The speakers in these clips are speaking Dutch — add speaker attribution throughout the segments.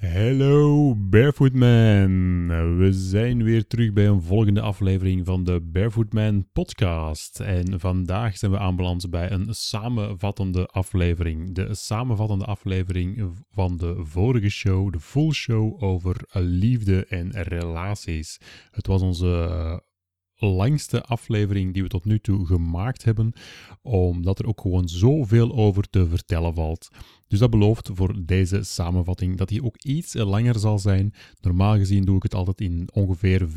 Speaker 1: Hallo Barefoot Man. We zijn weer terug bij een volgende aflevering van de Barefoot Man podcast. En vandaag zijn we aanbeland bij een samenvattende aflevering. De samenvattende aflevering van de vorige show, de full show over liefde en relaties. Het was onze langste aflevering die we tot nu toe gemaakt hebben, omdat er ook gewoon zoveel over te vertellen valt. Dus dat belooft voor deze samenvatting dat die ook iets langer zal zijn. Normaal gezien doe ik het altijd in ongeveer 25%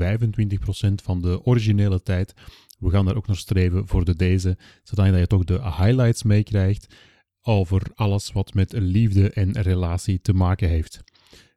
Speaker 1: van de originele tijd. We gaan daar ook naar streven voor de deze, zodat je toch de highlights meekrijgt over alles wat met liefde en relatie te maken heeft.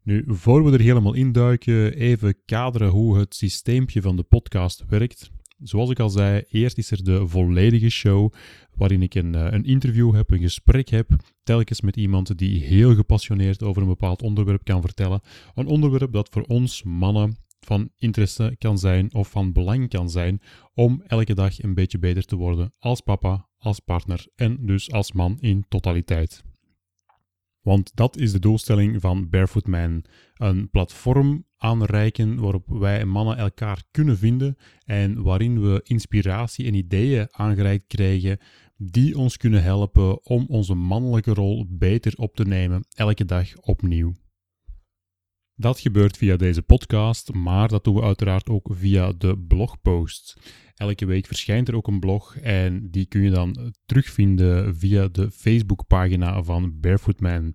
Speaker 1: Nu, voor we er helemaal induiken, even kaderen hoe het systeempje van de podcast werkt. Zoals ik al zei, eerst is er de volledige show, waarin ik een, eh, een interview heb, een gesprek heb, telkens met iemand die heel gepassioneerd over een bepaald onderwerp kan vertellen. Een onderwerp dat voor ons mannen van interesse kan zijn of van belang kan zijn om elke dag een beetje beter te worden als papa, als partner en dus als man in totaliteit. Want dat is de doelstelling van Barefoot Man. Een platform aanreiken waarop wij mannen elkaar kunnen vinden en waarin we inspiratie en ideeën aangereikt krijgen die ons kunnen helpen om onze mannelijke rol beter op te nemen elke dag opnieuw. Dat gebeurt via deze podcast, maar dat doen we uiteraard ook via de blogposts. Elke week verschijnt er ook een blog en die kun je dan terugvinden via de Facebookpagina van Barefoot Man.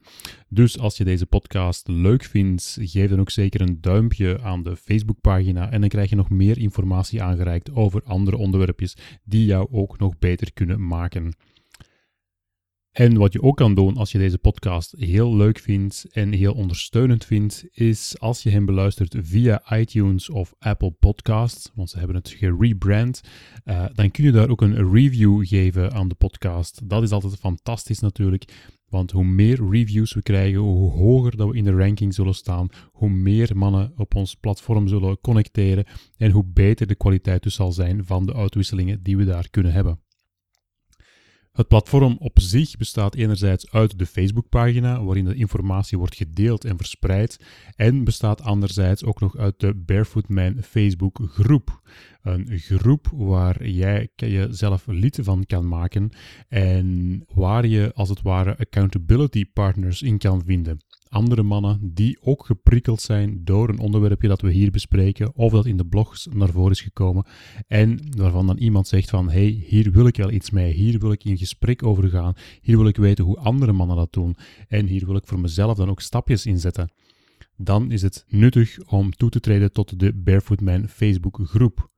Speaker 1: Dus als je deze podcast leuk vindt, geef dan ook zeker een duimpje aan de Facebookpagina en dan krijg je nog meer informatie aangereikt over andere onderwerpjes die jou ook nog beter kunnen maken. En wat je ook kan doen als je deze podcast heel leuk vindt en heel ondersteunend vindt, is als je hem beluistert via iTunes of Apple Podcasts, want ze hebben het gerebrand, uh, dan kun je daar ook een review geven aan de podcast. Dat is altijd fantastisch natuurlijk, want hoe meer reviews we krijgen, hoe hoger dat we in de ranking zullen staan, hoe meer mannen op ons platform zullen connecteren en hoe beter de kwaliteit dus zal zijn van de uitwisselingen die we daar kunnen hebben. Het platform op zich bestaat enerzijds uit de Facebookpagina, waarin de informatie wordt gedeeld en verspreid, en bestaat anderzijds ook nog uit de Barefoot Man Facebook groep. Een groep waar jij jezelf lid van kan maken en waar je als het ware accountability partners in kan vinden andere mannen die ook geprikkeld zijn door een onderwerpje dat we hier bespreken of dat in de blogs naar voren is gekomen en waarvan dan iemand zegt van hey, hier wil ik wel iets mee, hier wil ik in gesprek over gaan, hier wil ik weten hoe andere mannen dat doen en hier wil ik voor mezelf dan ook stapjes inzetten. Dan is het nuttig om toe te treden tot de Barefoot Man Facebook groep.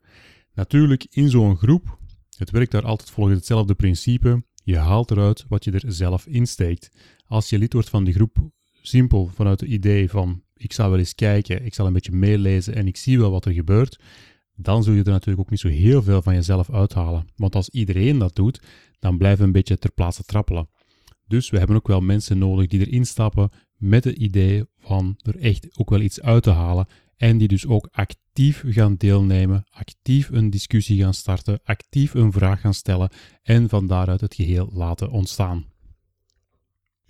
Speaker 1: Natuurlijk, in zo'n groep, het werkt daar altijd volgens hetzelfde principe, je haalt eruit wat je er zelf insteekt. Als je lid wordt van die groep, simpel vanuit het idee van ik zal wel eens kijken, ik zal een beetje meelezen en ik zie wel wat er gebeurt, dan zul je er natuurlijk ook niet zo heel veel van jezelf uithalen. Want als iedereen dat doet, dan blijven we een beetje ter plaatse trappelen. Dus we hebben ook wel mensen nodig die erin stappen met het idee van er echt ook wel iets uit te halen en die dus ook actief gaan deelnemen, actief een discussie gaan starten, actief een vraag gaan stellen en van daaruit het geheel laten ontstaan.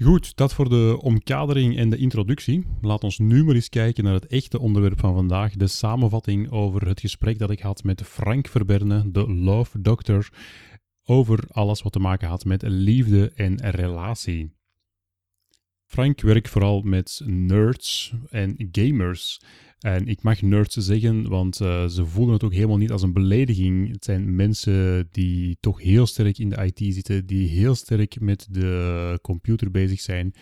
Speaker 1: Goed, dat voor de omkadering en de introductie. Laat ons nu maar eens kijken naar het echte onderwerp van vandaag, de samenvatting over het gesprek dat ik had met Frank Verberne, de Love Doctor, over alles wat te maken had met liefde en relatie. Frank werkt vooral met nerds en gamers. En ik mag nerds zeggen, want uh, ze voelen het ook helemaal niet als een belediging. Het zijn mensen die toch heel sterk in de IT zitten, die heel sterk met de computer bezig zijn.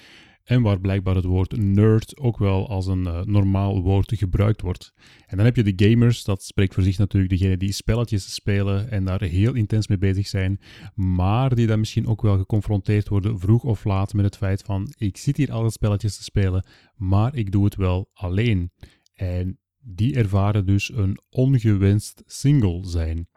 Speaker 1: En waar blijkbaar het woord nerd ook wel als een uh, normaal woord gebruikt wordt. En dan heb je de gamers, dat spreekt voor zich natuurlijk degene die spelletjes spelen en daar heel intens mee bezig zijn. Maar die dan misschien ook wel geconfronteerd worden vroeg of laat met het feit van ik zit hier altijd spelletjes te spelen, maar ik doe het wel alleen. En die ervaren dus een ongewenst single zijn.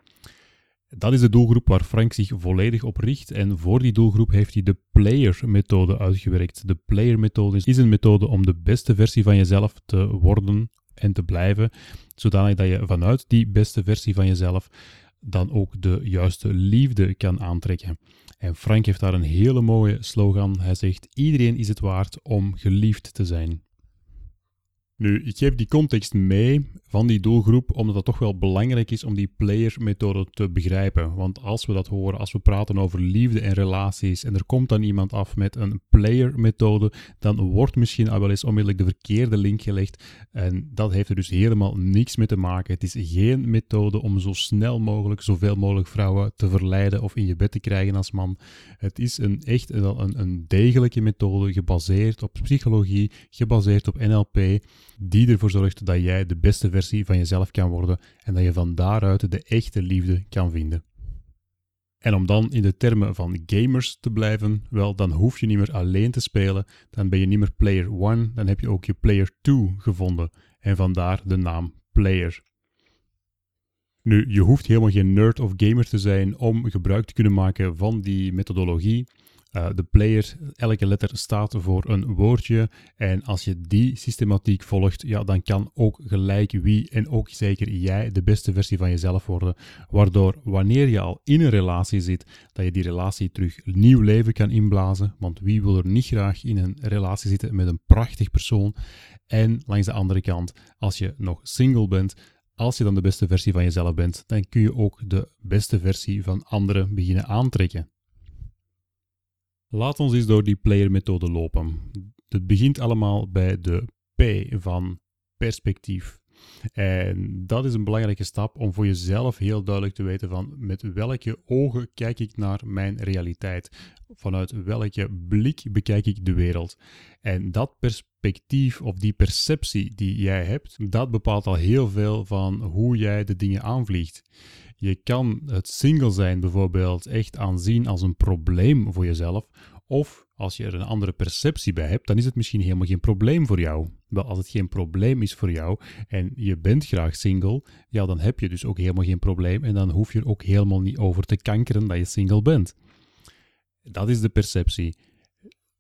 Speaker 1: Dat is de doelgroep waar Frank zich volledig op richt en voor die doelgroep heeft hij de player-methode uitgewerkt. De player-methode is een methode om de beste versie van jezelf te worden en te blijven, zodanig dat je vanuit die beste versie van jezelf dan ook de juiste liefde kan aantrekken. En Frank heeft daar een hele mooie slogan. Hij zegt: Iedereen is het waard om geliefd te zijn. Nu, ik geef die context mee van die doelgroep, omdat het toch wel belangrijk is om die player-methode te begrijpen. Want als we dat horen, als we praten over liefde en relaties, en er komt dan iemand af met een player-methode, dan wordt misschien al wel eens onmiddellijk de verkeerde link gelegd. En dat heeft er dus helemaal niks mee te maken. Het is geen methode om zo snel mogelijk, zoveel mogelijk vrouwen te verleiden of in je bed te krijgen als man. Het is een echt een, een degelijke methode, gebaseerd op psychologie, gebaseerd op NLP die ervoor zorgt dat jij de beste versie van jezelf kan worden en dat je van daaruit de echte liefde kan vinden. En om dan in de termen van gamers te blijven, wel, dan hoef je niet meer alleen te spelen, dan ben je niet meer player 1, dan heb je ook je player 2 gevonden en vandaar de naam player. Nu, je hoeft helemaal geen nerd of gamer te zijn om gebruik te kunnen maken van die methodologie. Uh, de player, elke letter staat voor een woordje. En als je die systematiek volgt, ja, dan kan ook gelijk wie en ook zeker jij de beste versie van jezelf worden. Waardoor wanneer je al in een relatie zit, dat je die relatie terug nieuw leven kan inblazen. Want wie wil er niet graag in een relatie zitten met een prachtig persoon? En langs de andere kant, als je nog single bent, als je dan de beste versie van jezelf bent, dan kun je ook de beste versie van anderen beginnen aantrekken. Laat ons eens door die player-methode lopen. Het begint allemaal bij de P van perspectief. En dat is een belangrijke stap om voor jezelf heel duidelijk te weten van met welke ogen kijk ik naar mijn realiteit. Vanuit welke blik bekijk ik de wereld. En dat perspectief of die perceptie die jij hebt, dat bepaalt al heel veel van hoe jij de dingen aanvliegt. Je kan het single zijn bijvoorbeeld echt aanzien als een probleem voor jezelf. Of als je er een andere perceptie bij hebt, dan is het misschien helemaal geen probleem voor jou. Wel, als het geen probleem is voor jou en je bent graag single, ja, dan heb je dus ook helemaal geen probleem en dan hoef je er ook helemaal niet over te kankeren dat je single bent. Dat is de perceptie.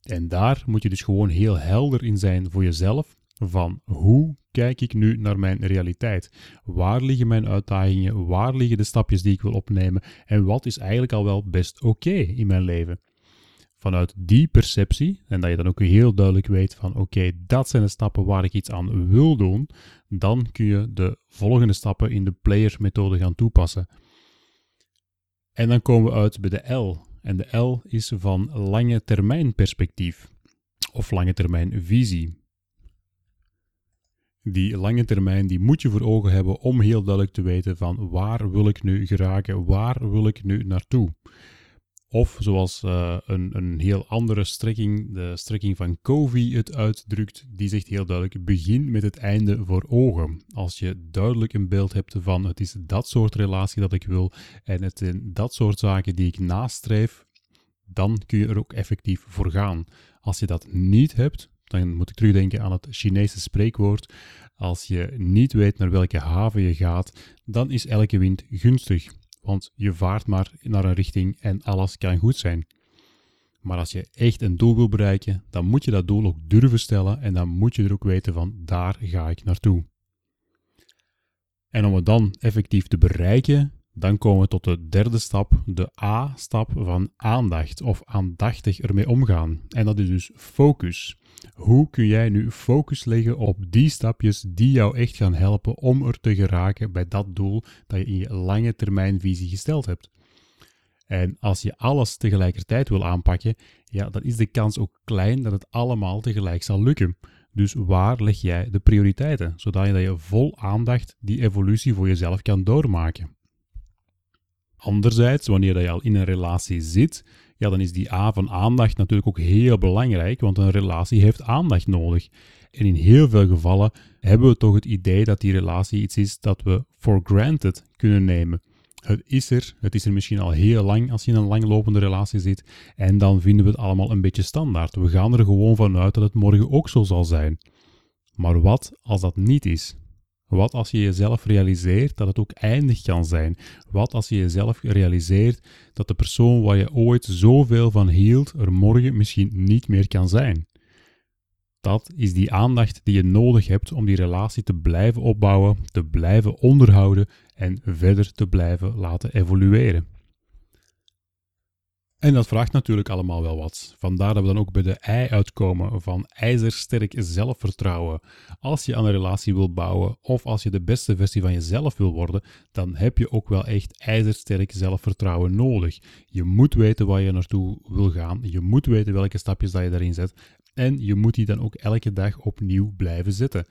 Speaker 1: En daar moet je dus gewoon heel helder in zijn voor jezelf van hoe kijk ik nu naar mijn realiteit? Waar liggen mijn uitdagingen? Waar liggen de stapjes die ik wil opnemen? En wat is eigenlijk al wel best oké in mijn leven? Vanuit die perceptie, en dat je dan ook heel duidelijk weet van oké, dat zijn de stappen waar ik iets aan wil doen, dan kun je de volgende stappen in de players methode gaan toepassen. En dan komen we uit bij de L. En de L is van lange termijn perspectief of lange termijn visie. Die lange termijn die moet je voor ogen hebben om heel duidelijk te weten van waar wil ik nu geraken, waar wil ik nu naartoe. Of zoals uh, een, een heel andere strekking, de strekking van Covey het uitdrukt, die zegt heel duidelijk: begin met het einde voor ogen. Als je duidelijk een beeld hebt van het is dat soort relatie dat ik wil en het zijn dat soort zaken die ik nastreef, dan kun je er ook effectief voor gaan. Als je dat niet hebt, dan moet ik terugdenken aan het Chinese spreekwoord. Als je niet weet naar welke haven je gaat, dan is elke wind gunstig. Want je vaart maar naar een richting en alles kan goed zijn. Maar als je echt een doel wil bereiken, dan moet je dat doel ook durven stellen en dan moet je er ook weten van daar ga ik naartoe. En om het dan effectief te bereiken, dan komen we tot de derde stap, de A-stap van aandacht of aandachtig ermee omgaan. En dat is dus focus. Hoe kun jij nu focus leggen op die stapjes die jou echt gaan helpen om er te geraken bij dat doel dat je in je lange termijn visie gesteld hebt? En als je alles tegelijkertijd wil aanpakken, ja, dan is de kans ook klein dat het allemaal tegelijk zal lukken. Dus waar leg jij de prioriteiten, zodat je, je vol aandacht die evolutie voor jezelf kan doormaken? Anderzijds, wanneer je al in een relatie zit, ja, dan is die A van aandacht natuurlijk ook heel belangrijk, want een relatie heeft aandacht nodig. En in heel veel gevallen hebben we toch het idee dat die relatie iets is dat we for granted kunnen nemen. Het is er, het is er misschien al heel lang als je in een langlopende relatie zit, en dan vinden we het allemaal een beetje standaard. We gaan er gewoon vanuit dat het morgen ook zo zal zijn. Maar wat als dat niet is? Wat als je jezelf realiseert dat het ook eindig kan zijn? Wat als je jezelf realiseert dat de persoon waar je ooit zoveel van hield er morgen misschien niet meer kan zijn? Dat is die aandacht die je nodig hebt om die relatie te blijven opbouwen, te blijven onderhouden en verder te blijven laten evolueren. En dat vraagt natuurlijk allemaal wel wat. Vandaar dat we dan ook bij de ei uitkomen van ijzersterk zelfvertrouwen. Als je aan een relatie wil bouwen of als je de beste versie van jezelf wil worden, dan heb je ook wel echt ijzersterk zelfvertrouwen nodig. Je moet weten waar je naartoe wil gaan. Je moet weten welke stapjes dat je daarin zet. En je moet die dan ook elke dag opnieuw blijven zetten.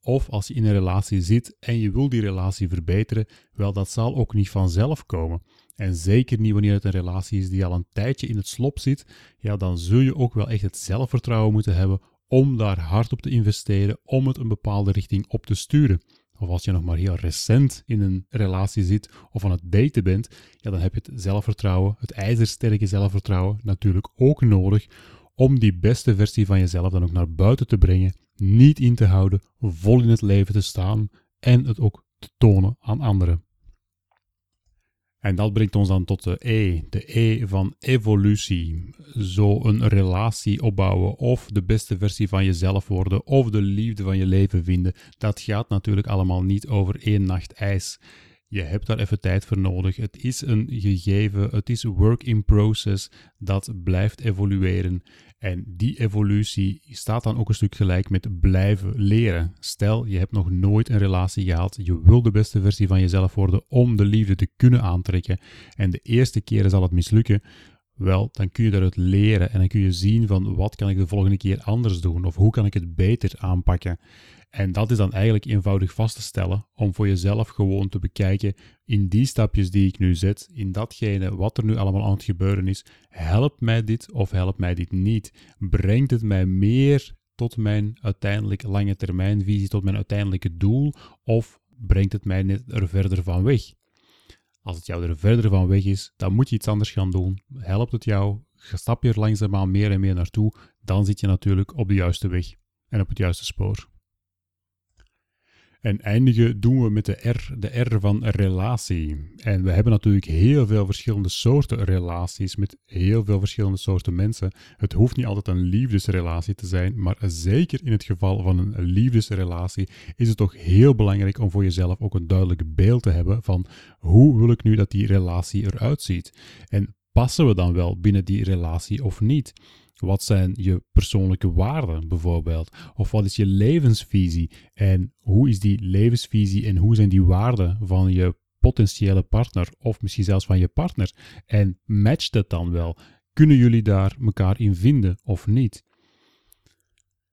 Speaker 1: Of als je in een relatie zit en je wil die relatie verbeteren, wel dat zal ook niet vanzelf komen. En zeker niet wanneer het een relatie is die al een tijdje in het slop zit, ja, dan zul je ook wel echt het zelfvertrouwen moeten hebben om daar hard op te investeren, om het een bepaalde richting op te sturen. Of als je nog maar heel recent in een relatie zit of aan het daten bent, ja, dan heb je het zelfvertrouwen, het ijzersterke zelfvertrouwen natuurlijk ook nodig om die beste versie van jezelf dan ook naar buiten te brengen, niet in te houden, vol in het leven te staan en het ook te tonen aan anderen. En dat brengt ons dan tot de E, de E van evolutie. Zo een relatie opbouwen of de beste versie van jezelf worden of de liefde van je leven vinden. Dat gaat natuurlijk allemaal niet over één nacht ijs. Je hebt daar even tijd voor nodig. Het is een gegeven, het is work in process dat blijft evolueren. En die evolutie staat dan ook een stuk gelijk met blijven leren. Stel, je hebt nog nooit een relatie gehad, je wil de beste versie van jezelf worden om de liefde te kunnen aantrekken. En de eerste keren zal het mislukken. Wel, dan kun je daaruit leren en dan kun je zien van wat kan ik de volgende keer anders doen of hoe kan ik het beter aanpakken. En dat is dan eigenlijk eenvoudig vast te stellen om voor jezelf gewoon te bekijken in die stapjes die ik nu zet, in datgene wat er nu allemaal aan het gebeuren is, helpt mij dit of helpt mij dit niet? Brengt het mij meer tot mijn uiteindelijk lange termijn visie, tot mijn uiteindelijke doel of brengt het mij net er verder van weg? Als het jou er verder van weg is, dan moet je iets anders gaan doen. Helpt het jou, stap je er langzaamaan meer en meer naartoe, dan zit je natuurlijk op de juiste weg en op het juiste spoor. En eindigen doen we met de R, de R van relatie. En we hebben natuurlijk heel veel verschillende soorten relaties met heel veel verschillende soorten mensen. Het hoeft niet altijd een liefdesrelatie te zijn, maar zeker in het geval van een liefdesrelatie is het toch heel belangrijk om voor jezelf ook een duidelijk beeld te hebben van hoe wil ik nu dat die relatie eruit ziet. En passen we dan wel binnen die relatie of niet? Wat zijn je persoonlijke waarden bijvoorbeeld? Of wat is je levensvisie? En hoe is die levensvisie en hoe zijn die waarden van je potentiële partner of misschien zelfs van je partner? En matcht het dan wel? Kunnen jullie daar elkaar in vinden of niet?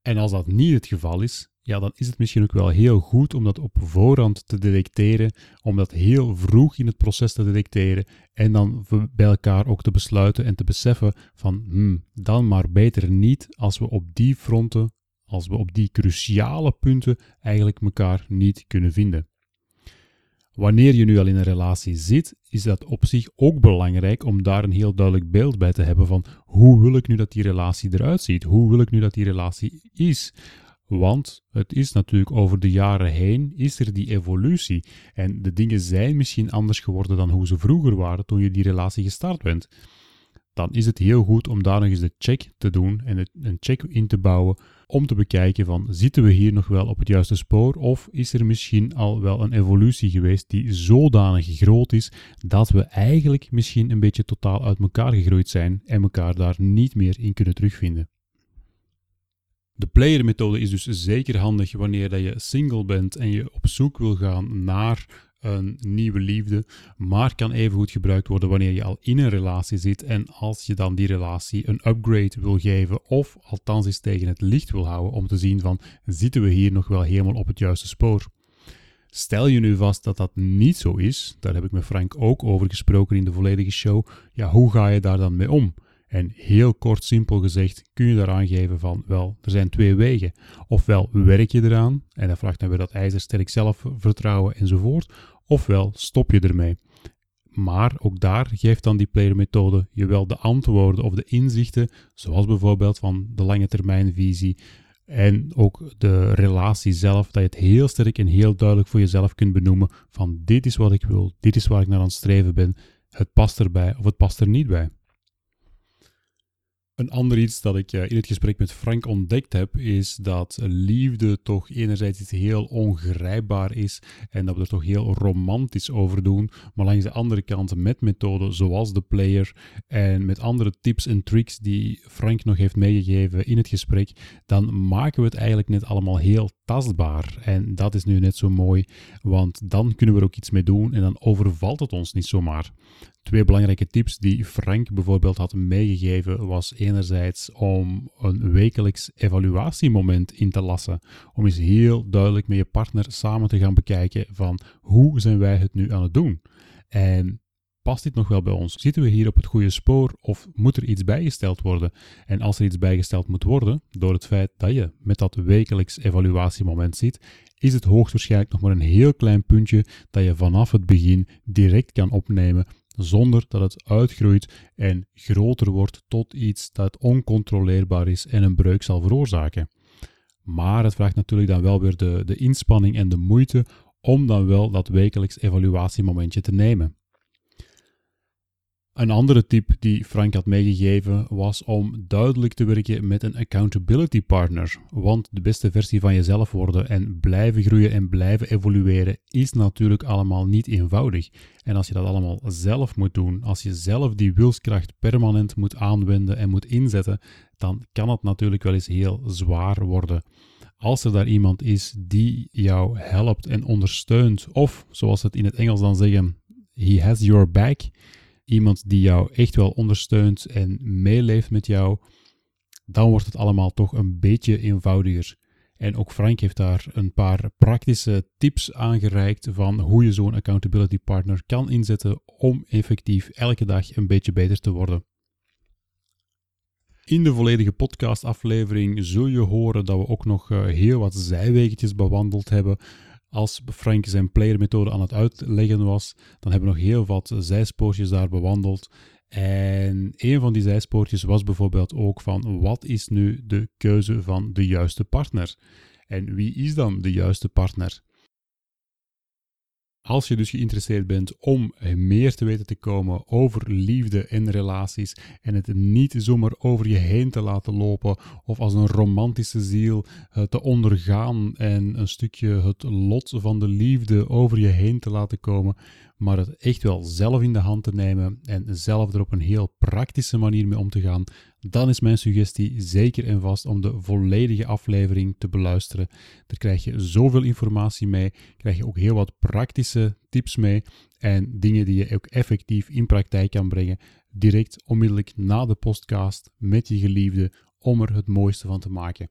Speaker 1: En als dat niet het geval is, ja, dan is het misschien ook wel heel goed om dat op voorhand te detecteren, om dat heel vroeg in het proces te detecteren en dan bij elkaar ook te besluiten en te beseffen van, hmm, dan maar beter niet als we op die fronten, als we op die cruciale punten eigenlijk elkaar niet kunnen vinden. Wanneer je nu al in een relatie zit, is dat op zich ook belangrijk om daar een heel duidelijk beeld bij te hebben van hoe wil ik nu dat die relatie eruit ziet? Hoe wil ik nu dat die relatie is? Want het is natuurlijk over de jaren heen, is er die evolutie. En de dingen zijn misschien anders geworden dan hoe ze vroeger waren toen je die relatie gestart bent. Dan is het heel goed om daar nog eens de check te doen en een check in te bouwen om te bekijken van zitten we hier nog wel op het juiste spoor of is er misschien al wel een evolutie geweest die zodanig groot is dat we eigenlijk misschien een beetje totaal uit elkaar gegroeid zijn en elkaar daar niet meer in kunnen terugvinden. De player-methode is dus zeker handig wanneer dat je single bent en je op zoek wil gaan naar een nieuwe liefde, maar kan evengoed gebruikt worden wanneer je al in een relatie zit en als je dan die relatie een upgrade wil geven of althans eens tegen het licht wil houden om te zien van zitten we hier nog wel helemaal op het juiste spoor. Stel je nu vast dat dat niet zo is, daar heb ik met Frank ook over gesproken in de volledige show, ja, hoe ga je daar dan mee om? En heel kort simpel gezegd kun je daar aangeven van, wel, er zijn twee wegen. Ofwel werk je eraan, en dat vraagt dan weer dat ijzersterk zelfvertrouwen enzovoort, ofwel stop je ermee. Maar ook daar geeft dan die player-methode je wel de antwoorden of de inzichten, zoals bijvoorbeeld van de lange termijnvisie, En ook de relatie zelf, dat je het heel sterk en heel duidelijk voor jezelf kunt benoemen van dit is wat ik wil, dit is waar ik naar aan het streven ben, het past erbij of het past er niet bij. Een ander iets dat ik eh, in het gesprek met Frank ontdekt heb, is dat liefde toch enerzijds iets heel ongrijpbaar is en dat we er toch heel romantisch over doen, maar langs de andere kant met methoden zoals de player en met andere tips en tricks die Frank nog heeft meegegeven in het gesprek, dan maken we het eigenlijk net allemaal heel tastbaar. En dat is nu net zo mooi, want dan kunnen we er ook iets mee doen en dan overvalt het ons niet zomaar. Twee belangrijke tips die Frank bijvoorbeeld had meegegeven was enerzijds om een wekelijks evaluatiemoment in te lassen. Om eens heel duidelijk met je partner samen te gaan bekijken van hoe zijn wij het nu aan het doen? En past dit nog wel bij ons? Zitten we hier op het goede spoor of moet er iets bijgesteld worden? En als er iets bijgesteld moet worden, door het feit dat je met dat wekelijks evaluatiemoment zit, is het hoogstwaarschijnlijk nog maar een heel klein puntje dat je vanaf het begin direct kan opnemen zonder dat het uitgroeit en groter wordt tot iets dat oncontroleerbaar is en een breuk zal veroorzaken. Maar het vraagt natuurlijk dan wel weer de, de inspanning en de moeite om dan wel dat wekelijks evaluatiemomentje te nemen. Een andere tip die Frank had meegegeven was om duidelijk te werken met een accountability partner. Want de beste versie van jezelf worden en blijven groeien en blijven evolueren is natuurlijk allemaal niet eenvoudig. En als je dat allemaal zelf moet doen, als je zelf die wilskracht permanent moet aanwenden en moet inzetten, dan kan het natuurlijk wel eens heel zwaar worden. Als er daar iemand is die jou helpt en ondersteunt, of zoals ze het in het Engels dan zeggen, he has your back iemand die jou echt wel ondersteunt en meeleeft met jou, dan wordt het allemaal toch een beetje eenvoudiger. En ook Frank heeft daar een paar praktische tips aangereikt van hoe je zo'n accountability partner kan inzetten om effectief elke dag een beetje beter te worden. In de volledige podcastaflevering zul je horen dat we ook nog eh, heel wat zijwegetjes bewandeld hebben als Frank zijn playermethode aan het uitleggen was, dan hebben we nog heel wat zijspoortjes daar bewandeld. En een van die zijspoortjes was bijvoorbeeld ook van wat is nu de keuze van de juiste partner? En wie is dan de juiste partner? Als je dus geïnteresseerd bent om meer te weten te komen over liefde en relaties en het niet zomaar over je heen te laten lopen of als een romantische ziel eh, te ondergaan en een stukje het lot van de liefde over je heen te laten komen, maar het echt wel zelf in de hand te nemen en zelf er op een heel praktische manier mee om te gaan, dan is mijn suggestie zeker en vast om de volledige aflevering te beluisteren. Daar krijg je zoveel informatie mee, krijg je ook heel wat praktische tips mee en dingen die je ook effectief in praktijk kan brengen, direct onmiddellijk na de podcast met je geliefde om er het mooiste van te maken.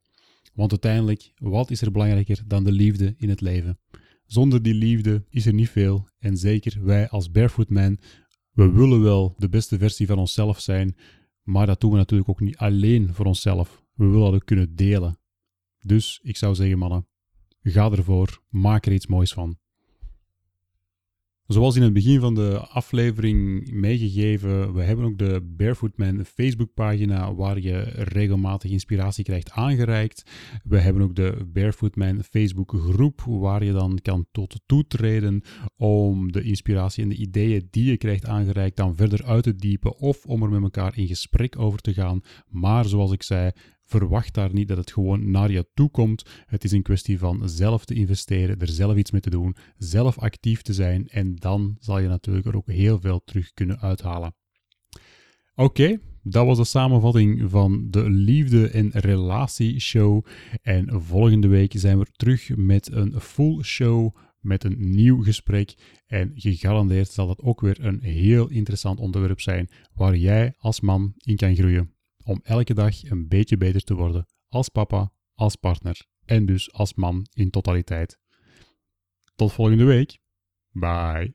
Speaker 1: Want uiteindelijk, wat is er belangrijker dan de liefde in het leven? Zonder die liefde is er niet veel. En zeker wij als Barefoot Man, we willen wel de beste versie van onszelf zijn, maar dat doen we natuurlijk ook niet alleen voor onszelf. We willen dat ook kunnen delen. Dus ik zou zeggen, mannen, ga ervoor, maak er iets moois van. Zoals in het begin van de aflevering meegegeven, we hebben ook de Barefoot Man Facebookpagina waar je regelmatig inspiratie krijgt aangereikt. We hebben ook de Barefoot Man Facebook groep waar je dan kan tot toetreden om de inspiratie en de ideeën die je krijgt aangereikt dan verder uit te diepen of om er met elkaar in gesprek over te gaan. Maar zoals ik zei, verwacht daar niet dat het gewoon naar je toe komt. Het is een kwestie van zelf te investeren, er zelf iets mee te doen, zelf actief te zijn en dan zal je natuurlijk er ook heel veel terug kunnen uithalen. Oké, dat was de samenvatting van de Liefde- en Relatieshow. En volgende week zijn we terug met een full show met een nieuw gesprek. En gegarandeerd zal dat ook weer een heel interessant onderwerp zijn waar jij als man in kan groeien om elke dag een beetje beter te worden als papa, als partner en dus als man in totaliteit. Tot volgende week. Bye.